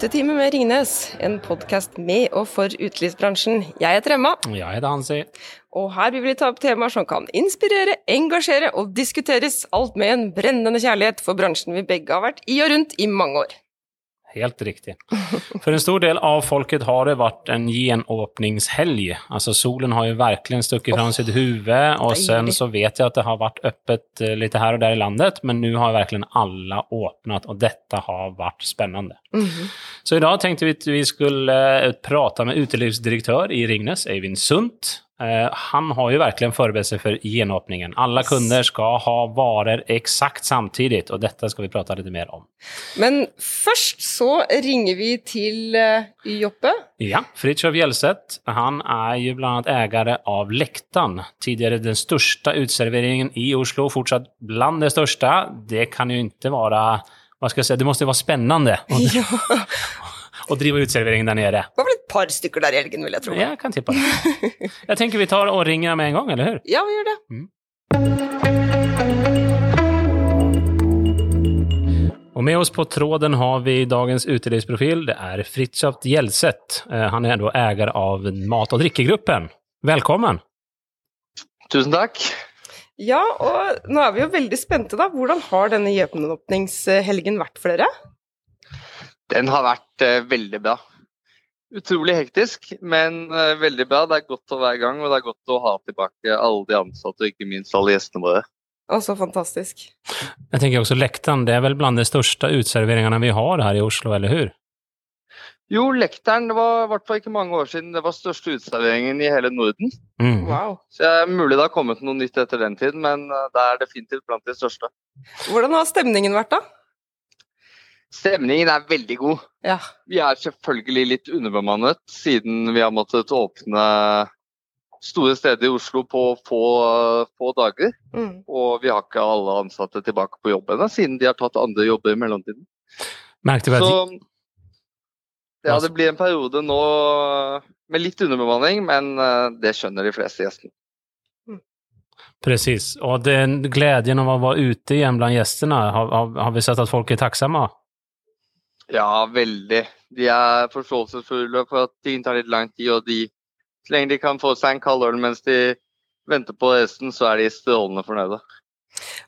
Utetime med Ringnes, en podkast med og for utelivsbransjen. Jeg heter Emma, Jeg heter Hansi. og her vil vi ta opp temaer som kan inspirere, engasjere og diskuteres, alt med en brennende kjærlighet for bransjen vi begge har vært i og rundt i mange år. Helt riktig. For en stor del av folket har det vært en gjenåpningshelg. Altså solen har jo virkelig stukket fram sitt huvud, og sen så vet jeg at det har vært öppet eh, litt her og der i landet, men nå har virkelig alle åpnet, og dette har vært spennende. Så i dag tenkte vi at vi skulle eh, prate med utelivsdirektør i Ringnes, Eivind Sundt. Eh, han har jo virkelig forberedt seg for gjenåpningen. Alle kunder skal ha varer eksakt samtidig, og dette skal vi prate litt mer om. Men først så ringer vi til eh, Joppe. Ja, Fritjof Hjelset, han er jo blant annet eier av Lektan. Tidligere den største uteserveringen i Oslo, fortsatt blant det største. Det kan jo ikke være hva skal jeg si, Det måtte jo være spennende å, Ja, drive uteservering der nede. det var par stykker der i helgen, vil jeg tro. Jeg kan tippe det. Jeg tenker vi tar og ringer med en gang, eller hur? Ja, vi gjør det. Og med oss på tråden har vi dagens utelivsprofil. Det er Fritjof Hjelset. Eh, Han er da eier av Mat- og drikkegruppen. Velkommen! Tusen takk. Ja, og nå er vi jo veldig spente, da. Hvordan har denne gjenåpningshelgen vært for dere? Den har vært eh, veldig bra. Utrolig hektisk, men eh, veldig bra. Det er godt å være i gang, og det er godt å ha tilbake alle de ansatte, og ikke minst alle gjestene våre. Altså, fantastisk. Jeg tenker også Lektan, det er vel blant de største uteserveringene vi har her i Oslo, eller hur? Jo, Lekteren det var i hvert fall ikke mange år siden det var største uteserveringen i hele Norden. Mm. Wow. Så det er mulig det har kommet noe nytt etter den tid, men eh, det er definitivt blant de største. Hvordan har stemningen vært, da? Stemningen er veldig god. Ja. Vi er selvfølgelig litt underbemannet siden vi har måttet åpne store steder i Oslo på få, få dager. Mm. Og vi har ikke alle ansatte tilbake på jobb ennå, siden de har tatt andre jobber i mellomtiden. Merkte vi Så ja, det blir en periode nå med litt underbemanning, men eh, det skjønner de fleste gjestene. Precis. Og den glädjen av å være ute igjen blant gjestene, har, har, har vi sett at folk er takksomme? Ja, veldig. De er forståelsesfulle for at ting tar litt lang tid, og de, så lenge de kan få seg en kald øl mens de venter på resten, så er de strålende fornøyde.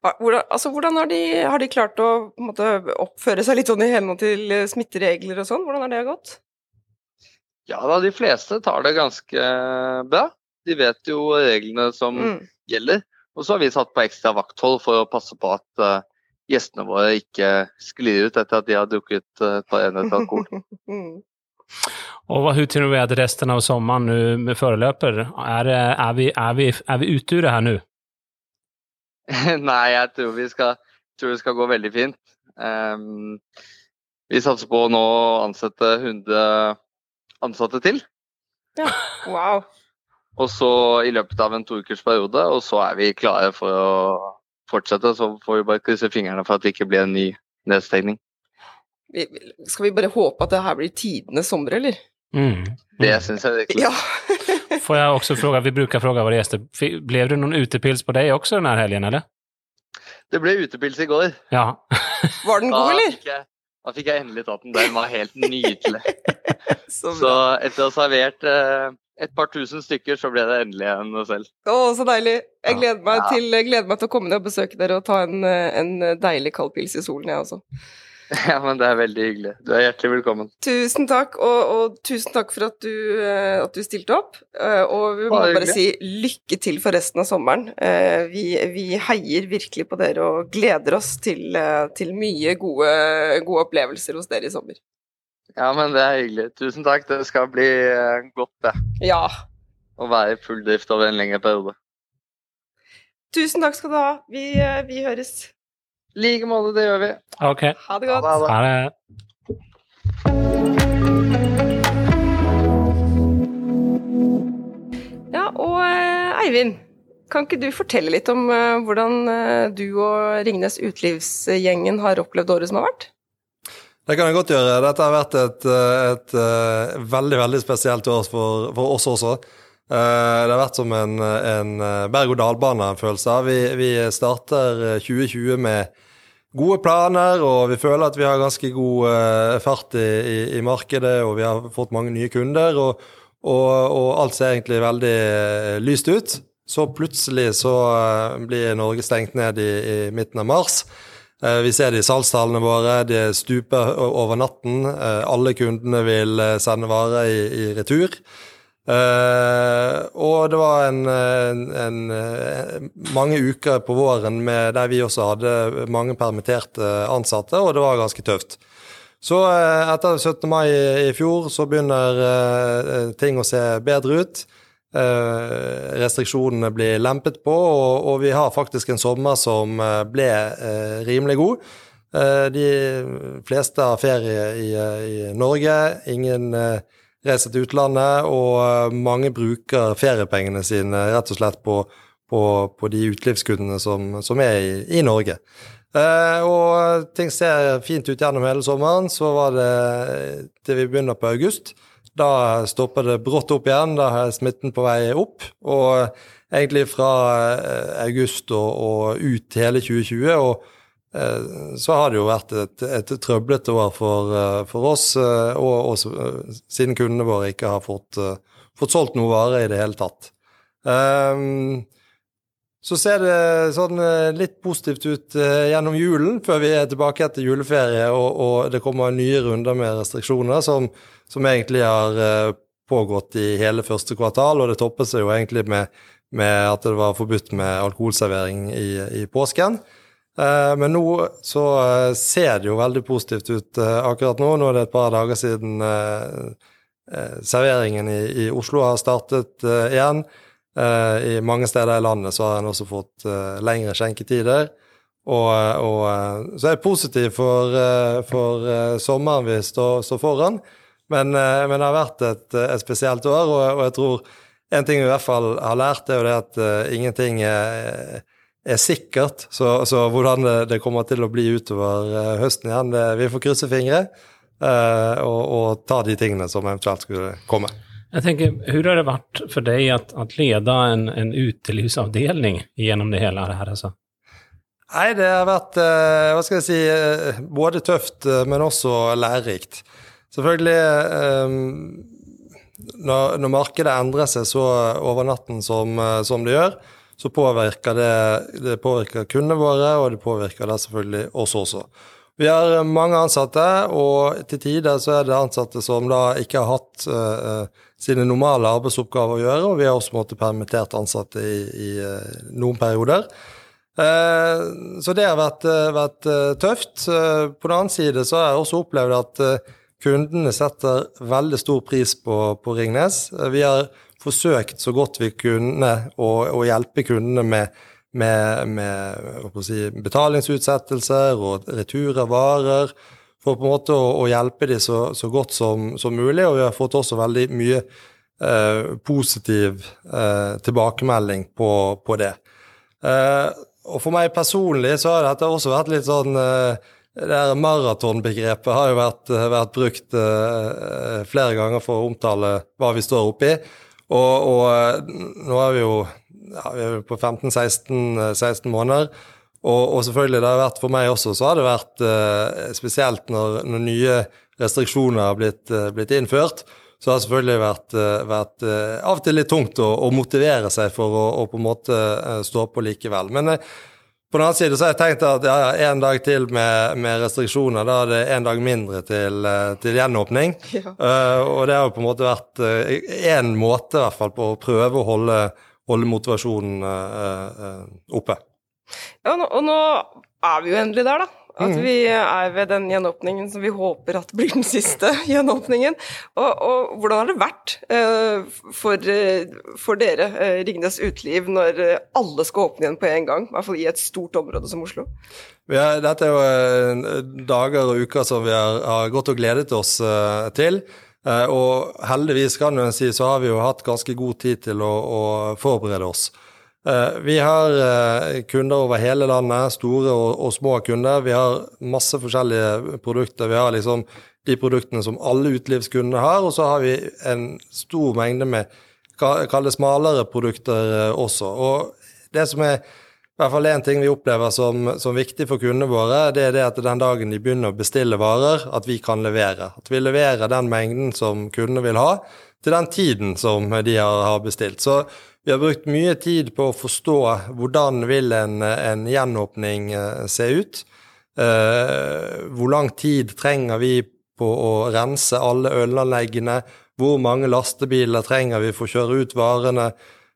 Hvordan, altså, hvordan har, de, har de klart å måte, oppføre seg litt sånn i henhold til eh, smitteregler og sånn? Hvordan har det gått? Ja da, de fleste tar det ganske bra. De vet jo reglene som Mm. gjelder. Og så har vi satt på ekstra vakthold for å passe på at eh, gjestene våre ikke sklir ut etter at de har drukket eh, et par enheter alkohol. Mm. Og hva, hvordan tror vi at resten av sommeren nå foreløper? Er, er, vi, er, vi, er vi ute her nå? Nei, jeg tror, vi skal, tror det skal gå veldig fint. Um, vi satser på å nå ansette 100 ansatte til. Wow. Og så i løpet av en to ukers periode, og så er vi klare for å fortsette. Så får vi bare krysse fingrene for at det ikke blir en ny nedstengning. Skal vi bare håpe at det her blir tidenes sommer, eller? Mm. Det Mm. syns jeg virkelig. Ja. Får jeg også fråga, vi bruker fråga våre gjester, ble det noen utepils på deg også denne helgen, eller? Det ble utepils i går. Ja. Var den god, eller? fikk jeg, da fikk jeg endelig tatt den. Den var helt nydelig. Så Så etter å ha servert eh, et par tusen stykker, så ble det endelig en selv. Å, så deilig. Jeg gleder meg, Ja. til, gleder meg til å komme ned og besøke dere og ta en, eh, en deilig kald pils i solen, jeg også. Ja, men det er veldig hyggelig. Du er hjertelig velkommen. Tusen takk, og, og tusen takk for at du, eh, at du stilte opp. Eh, Og vi må Bare si lykke til for resten av sommeren. Eh, Vi, vi heier virkelig på dere og gleder oss til, eh, til mye gode, gode opplevelser hos dere i sommer. Ja, men det er hyggelig. Tusen takk. Det skal bli eh, godt det. Ja. Å være i full drift over en lengre periode. Tusen takk skal du ha. Vi, eh, vi høres. I like måte, det gjør vi. Ok. Ha det godt. ha det. Ha det. Ja, og eh, Eivind, kan ikke du fortelle litt om hvordan du og Ringnes Utelivsgjengen har opplevd året som har vært? Det kan jeg godt gjøre. Dette har vært et, et, et, eh, veldig veldig spesielt år for, for oss også. Eh, Det har vært som en, en eh, berg-og-dal-bane-følelse. Vi, vi starter eh, 2020 med gode planer, og vi føler at vi har ganske god fart i, i, i, markedet, og vi har fått mange nye kunder, og, og, og alt ser egentlig veldig lyst ut. Så plutselig så blir Norge stengt ned i, i midten av mars. Vi ser det i salgstallene våre, det stuper over natten. Alle kundene vil sende varer i, i retur. Og det var en, en, eh, mange uker på våren med, der vi også hadde mange permitterte ansatte, og det var ganske tøft. Så etter 17. mai i fjor så begynner ting å se bedre ut. Restriksjonene blir lempet på, og, og, vi har faktisk en sommer som ble rimelig god. de fleste har ferie i, i Norge. Ingen reiser til utlandet, og eh, mange bruker feriepengene sine rett og slett på, på, på de utelivskundene som, som, er i, i Norge. Eh, og ting ser fint ut gjennom hele sommeren. Så var det til vi begynner på august. Da stopper det brått opp igjen. Da er smitten på vei opp. Og egentlig fra eh, august og, og ut hele 2020. og Eh, så har det jo vært et, et trøblete år for, eh, for oss, og, og, siden kundene våre ikke har fått, fått solgt noe vare i det hele tatt. Um, så ser det sånn litt positivt ut gjennom julen, før vi er tilbake etter juleferie og, og det kommer nye runder med restriksjoner som, som, egentlig har pågått i hele første kvartal, og det toppet seg jo egentlig med, med at det var forbudt med alkoholservering i, i påsken. Eh, men nå så eh, ser det jo veldig positivt ut eh, akkurat nå. Nå er det et par dager siden serveringen i, i Oslo har startet igjen. I mange steder i landet så har en også fått lengre skjenketider. Og, og, så er jeg positiv for, for sommeren vi står, står foran. Men, men, det har vært et, et spesielt år, og, og, jeg tror en ting vi i hvert fall har lært, er jo det at uh, ingenting er er sikkert. Så, så, hvordan det kommer til å bli utover uh, høsten igjen, det, vi får krysse fingre uh, og, og, ta de tingene som eventuelt skulle komme. Jeg tenker, Hvordan har det vært for deg å lede en, en utelivsavdeling gjennom det hele? her, altså? Nei, det har vært hva skal jeg si, både tøft, men også lærerikt. Selvfølgelig når, når, markedet endrer seg så over natten som, som det gjør, så påvirker det, det påvirker kundene våre, og det påvirker det selvfølgelig oss også. Vi har mange ansatte, og til tider så er det ansatte som da ikke har hatt sine normale arbeidsoppgaver å gjøre, og vi har også måttet permittert ansatte i, i uh, noen perioder. Uh, så det har vært, vært tøft. på den annen side så har jeg også opplevd at kundene setter veldig stor pris på, på Ringnes. Vi har forsøkt så godt vi kunne å, å hjelpe kundene med, med, med si, betalingsutsettelser og retur av varer, for på en måte å, å hjelpe dem så, så godt som, som, mulig. Og vi har fått også veldig mye eh, positiv eh, tilbakemelding på, på det. Eh, og for meg personlig så har dette også vært litt sånn eh, det her maratonbegrepet har jo vært, vært brukt uh, flere ganger for å omtale hva vi står oppi. Og, og eh, nå er vi jo ja, vi er på 15-16 eh, måneder. Og, og, selvfølgelig, det har vært for meg også, så har det vært eh, spesielt når, når, nye restriksjoner har blitt, eh, blitt, innført, så har det selvfølgelig vært, vært av og til litt tungt å, å motivere seg for å, å, på en måte stå på likevel. Men eh, på den annen side så har jeg tenkt at ja, en dag til med, med restriksjoner, da er det en dag mindre til, eh, til gjenåpning. Ja. Uh, og det har jo på en måte vært én uh, måte i hvert fall på å prøve å holde, holde motivasjonen uh, oppe. Ja, og nå er vi jo endelig der, da. At mm. vi er ved den gjenåpningen som vi håper at blir den siste gjenåpningen. Og, og hvordan har det vært uh, for, uh, for, dere, uh, Ringnes Uteliv, når alle skal åpne igjen på en gang? I hvert fall i et stort område som Oslo. Er, dette er jo dager og uker som vi har, har gått og gledet oss til. og heldigvis kan jeg si, så har vi jo hatt ganske god tid til å, å forberede oss. Eh, vi har eh, kunder over hele landet, store og, små kunder. Vi har masse forskjellige produkter. Vi har liksom de produktene som alle utelivskundene har, og så har vi en stor mengde med kall smalere produkter eh, også. Og det som er i hvert fall én ting vi opplever som, som, viktig for kundene våre, det er det at den dagen de begynner å bestille varer, at vi kan levere. At vi leverer den mengden som kundene vil ha, til den tiden som de har bestilt. Så vi har brukt mye tid på å forstå hvordan vil en, en gjenåpning eh, se ut. Uh, hvor lang tid trenger vi på å rense alle ølanleggene? Hvor mange lastebiler trenger vi for å kjøre ut varene?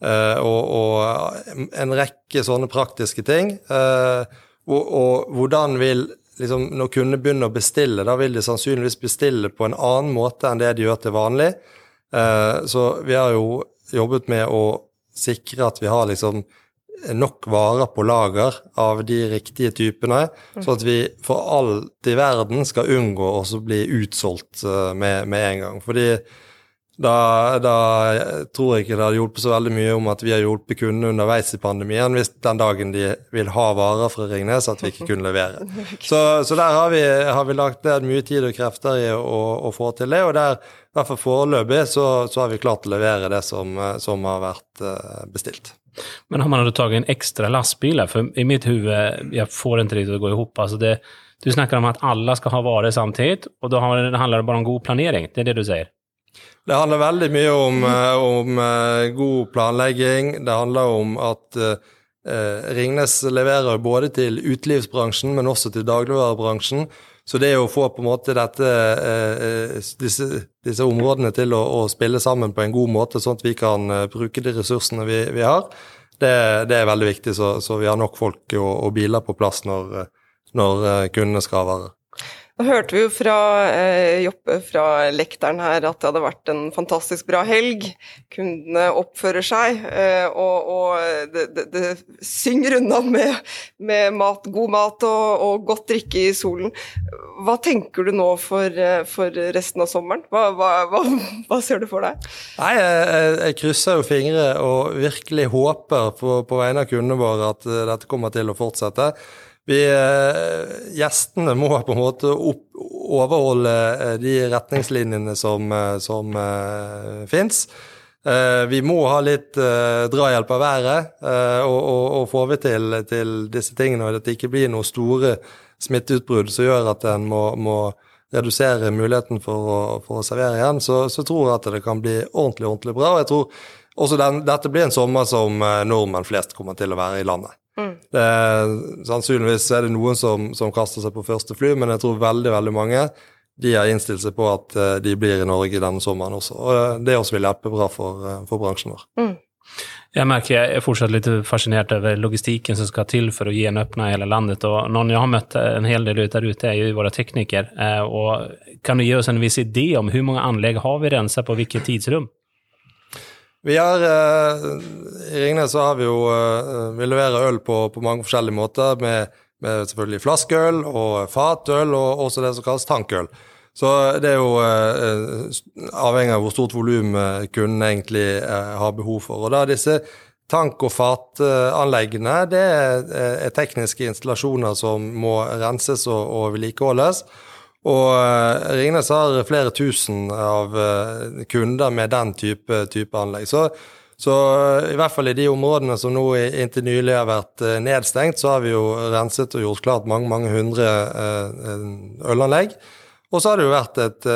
Uh, og, og, en rekke sånne praktiske ting. Og, og, hvordan vil liksom, Når kundene begynner å bestille, da vil de sannsynligvis bestille på en annen måte enn det de gjør til vanlig. Så vi har jo jobbet med å sikre at vi har liksom nok varer på lager av de riktige typene, så at vi for alt i verden skal unngå å bli utsolgt med, med en gang. Fordi da, da, tror jeg ikke det hadde hjulpet så veldig mye om at vi har hjulpet kundene underveis i pandemien, hvis den dagen de vil ha varer fra Ringnes, at vi ikke kunne levere. Så, så der har vi, har vi, lagt ned mye tid og krefter i å, å få til det, og der, i hvert fall foreløpig, så, så, har vi klart å levere det som, som har vært eh, bestilt. Men har man då tagit en extra lastbil? For i mitt huvud, jeg får ikke det til å gå ihop. Alltså det, du snakker om at alle skal ha varer samtidig, og da handler det bare om god planering. Det er det du sier? Det handler veldig mye om, eh, om uh, god planlegging. Det handler om at eh, Ringnes leverer både til utelivsbransjen, men også til dagligvarebransjen. Så det å få på en måte dette, eh, disse, disse, områdene til å, å, spille sammen på en god måte, sånn at vi kan bruke de ressursene vi, vi har, det, det, er veldig viktig. Så, så, vi har nok folk og, og biler på plass når, når kundene skal ha varer. Nå hørte vi jo fra eh, Joppe fra lekteren her at det hadde vært en fantastisk bra helg. Kundene oppfører seg, eh, og, og det, det, det, synger unna med, med mat, god mat og, og, godt drikke i solen. Hva tenker du nå for, eh, for resten av sommeren? Hva, hva, hva, hva, ser du for deg? Nei, jeg, jeg krysser jo fingre og virkelig håper på, på vegne av kundene våre at eh, dette kommer til å fortsette. Vi, eh, gjestene må på en måte opp, overholde eh, de retningslinjene som, eh, som uh, fins. Uh, vi må ha litt uh, drahjelp av været, og, og, og, får vi til, til, disse tingene, og at det ikke blir noen store smitteutbrudd som gjør at en må, må redusere muligheten for å, for å servere igjen, så, så, tror jeg at det kan bli ordentlig, ordentlig bra. Og jeg tror også den, dette blir en sommer som nordmenn flest kommer til å være i landet. Mm. Det, sannsynligvis er det noen som, som, kaster seg på første fly, men jeg tror veldig veldig mange de har innstilt seg på at eh, de blir i Norge denne sommeren også. Og det også vil hjelpe bra for, eh, for bransjen vår. Mm. Jeg merker jeg er fortsatt litt fascinert over logistikken som skal til for å gjenåpne hele landet. og Noen jeg har møtt en hel del der ute, er jo våre teknikere. Eh, og kan du gi oss en viss idé om hvor mange anlegg har vi renset på hvilket tidsrom? Vi har, eh, I Ringnes så har vi jo eh, Vi leverer øl på, på mange forskjellige måter, med, med, selvfølgelig flaskeøl og fatøl, og også det som kalles tankøl. Så det er jo eh, avhengig av hvor stort volum eh, kunden egentlig eh, har behov for. Og da disse tank- og fatanleggene, det er, er, tekniske installasjoner som må renses og, og vedlikeholdes. Og uh, Ringnes har flere tusen av uh, kunder med den type, type anlegg. Så, så uh, i hvert fall i de områdene som nå inntil nylig har vært nedstengt, så har vi jo renset og gjort klart mange, mange hundre ølanlegg. Og så har det jo vært et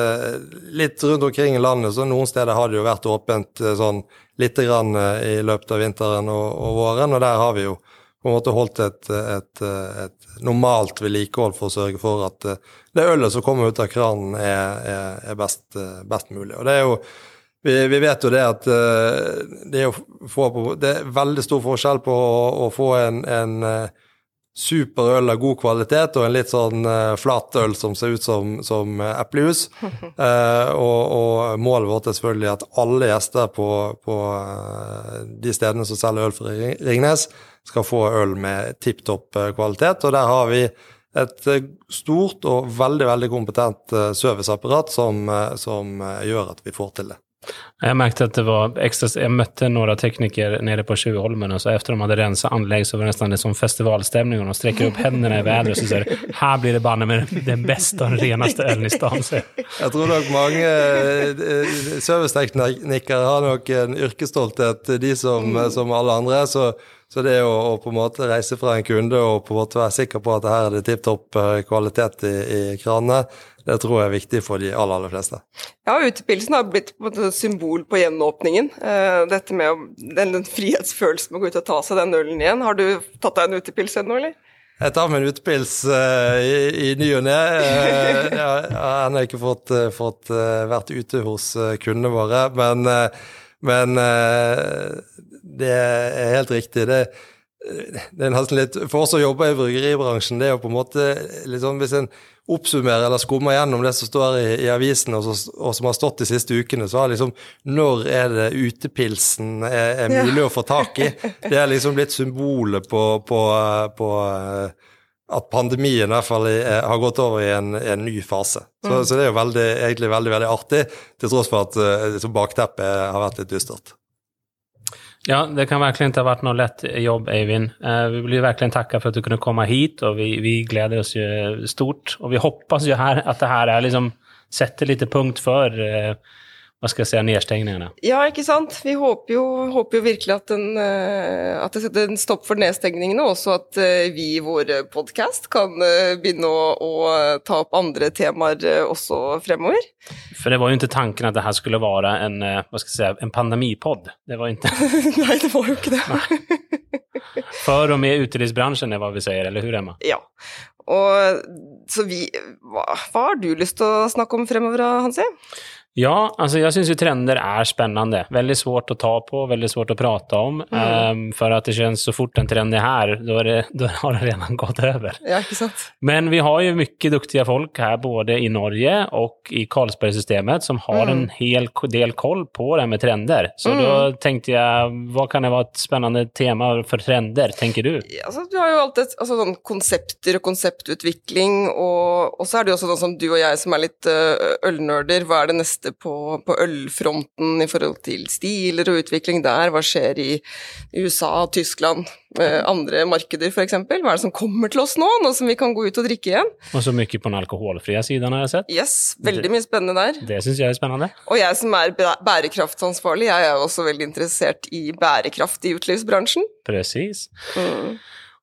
litt rundt omkring i landet, så noen steder har det jo vært åpent sånn lite grann i løpet av vinteren og, og våren, og der har vi jo på en måte holdt et, et, et normalt vedlikehold for å sørge for at eh, det ølet som kommer ut av kranen, er, er, er best, eh, best, mulig. Og det er jo vi, vi, vet jo det at eh, det er, få, det er veldig stor forskjell på å, å få en, en superøl av god kvalitet og en litt sånn uh, flat øl som ser ut som, som eplejus. Uh, og, og, målet vårt er selvfølgelig at alle gjester på, på uh, de stedene som selger øl for Ringnes, skal få øl med tipp topp eh, kvalitet. Og der har vi et eh, stort og veldig veldig kompetent eh, serviceapparat som, som gjør at vi får til det. Jeg merket at det var ekstra, jeg møtte noen teknikere nede på Tjuvholmen, og så etter de hadde renset anlegg, så var det nesten det som festivalstemning, og de strekker opp hendene i været og så sier her blir det banne med den beste og reneste ølen i stedet. Jeg tror nok mange serviceteknikere har nok en yrkesstolthet, de som, som alle andre. så Så det å, å, på en måte reise fra en kunde og på en måte være sikker på at her er det tipp topp eh, kvalitet i, i kranene, det tror jeg er viktig for de aller, aller fleste. Ja, utepilsen har blitt måte symbol på gjenåpningen. Uh, dette med den, den, frihetsfølelsen med å gå ut og ta seg den ølen igjen. Har du tatt deg en utepils ennå, eller? Jeg tar meg en utepils uh, i, i ny og ne. Uh, jeg har ennå ikke fått, fått vært ute hos kundene våre, men, men det er helt riktig. Det, det er nesten litt, For oss som jobber i bryggeribransjen, det er jo på en måte litt sånn Hvis en oppsummerer eller skummer gjennom det som står i, i avisen og, og, som har stått de siste ukene, så har liksom Når er det utepilsen er, er mulig ja. å få tak i? Det er liksom blitt symbolet på, på, på eh, at pandemien i hvert fall er, har gått over i en, en ny fase. Så, mm. så, det er jo veldig, egentlig veldig veldig artig, til tross for at uh, bakteppet har vært litt dystert. Ja, det kan verkligen inte ha varit något lätt jobb, Eivind. Eh, vi vill verkligen tacka för att du kunde komma hit och vi, vi gläder oss ju stort. Och vi hoppas ju här att det här är liksom, sätter lite punkt för eh, hva skal jeg si, nedstengningene. Ja, ikke sant. Vi håper jo, håper jo virkelig at, den, eh, at, det setter en stopp for nedstengningene, og også at eh, vi i vår podkast kan eh, begynne å, å, ta opp andre temaer også fremover. For det var jo ikke tanken at det her skulle være en, hva skal jeg si, en pandemipod. Det var ikke Nei, det var jo ikke det. For og med utelivsbransjen er hva vi sier, eller hur, Emma? Ja. Og så vi hva, hva har du lyst til å snakke om fremover, Hansi? Ja, alltså jag syns ju trender är spännande. Väldigt svårt att ta på, väldigt svårt att prata om. Mm. Um, för att det känns så fort en trend är här, då, är det, då har den redan gått över. Ja, sant. Men vi har ju mycket duktiga folk här, både i Norge och i Carlsbergsystemet, som har mm. en hel del koll på det här med trender. Så mm. då tänkte jag, vad kan det vara ett spännande tema för trender, tänker du? Alltså, du har ju alltid alltså, sånn konsepter och konceptutveckling, och, och så är det ju också sånn som du och jag som är lite uh, ölnörder, vad är det nästa neste på, på, ølfronten i forhold til stiler og utvikling der? Hva skjer i USA, Tyskland, eh, andre markeder f.eks.? Hva er det som kommer til oss nå, nå som vi kan gå ut og drikke igjen? Og så mye på den alkoholfrie siden har jeg sett. Yes, veldig mye spennende der. Det syns jeg er spennende. Og jeg som er bærekraftsansvarlig, jeg er også veldig interessert i bærekraft i utelivsbransjen. Precis. Mm.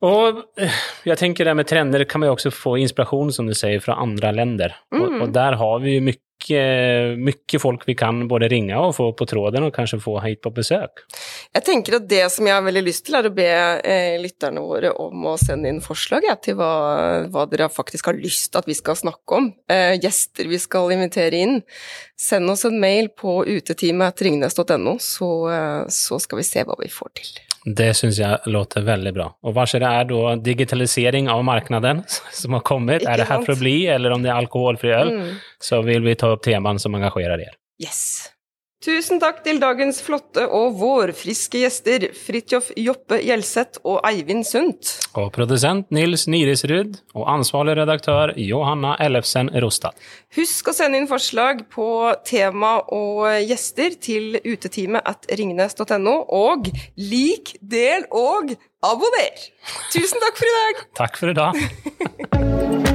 Og eh, jeg tenker det med trender kan man jo også få inspirasjon, som du sier, fra andre länder. Mm. Og, og der har vi jo mye mycket folk vi kan både ringe og få på tråden og kanskje få hit på besøk. Jeg tenker at det som jeg har veldig lyst til, er å be eh, lytterne våre om å sende inn forslag ja, til hva, hva, dere faktisk har lyst til at vi skal snakke om. Eh, gjester vi skal invitere inn. Send oss en mail på uteteamet.ringnes.no, så, eh, så skal vi se hva vi får til. Det syns jeg låter veldig bra. Og hva det er da digitalisering av marknaden som har kommet? Ikke er det her for å bli, eller om det er alkoholfri øl, mm. så vil vi ta opp temaene som engasjerer dere. Yes. Tusen takk til dagens flotte og vårfriske gjester, Fridtjof Joppe Gjelseth og Eivind Sundt. Og produsent Nils Nirisrud og ansvarlig redaktør Johanna Ellefsen Rostad. Husk å sende inn forslag på tema og gjester til uteteamet at ringnes.no, og lik, del og abonner! Tusen takk for i dag! Takk for i dag.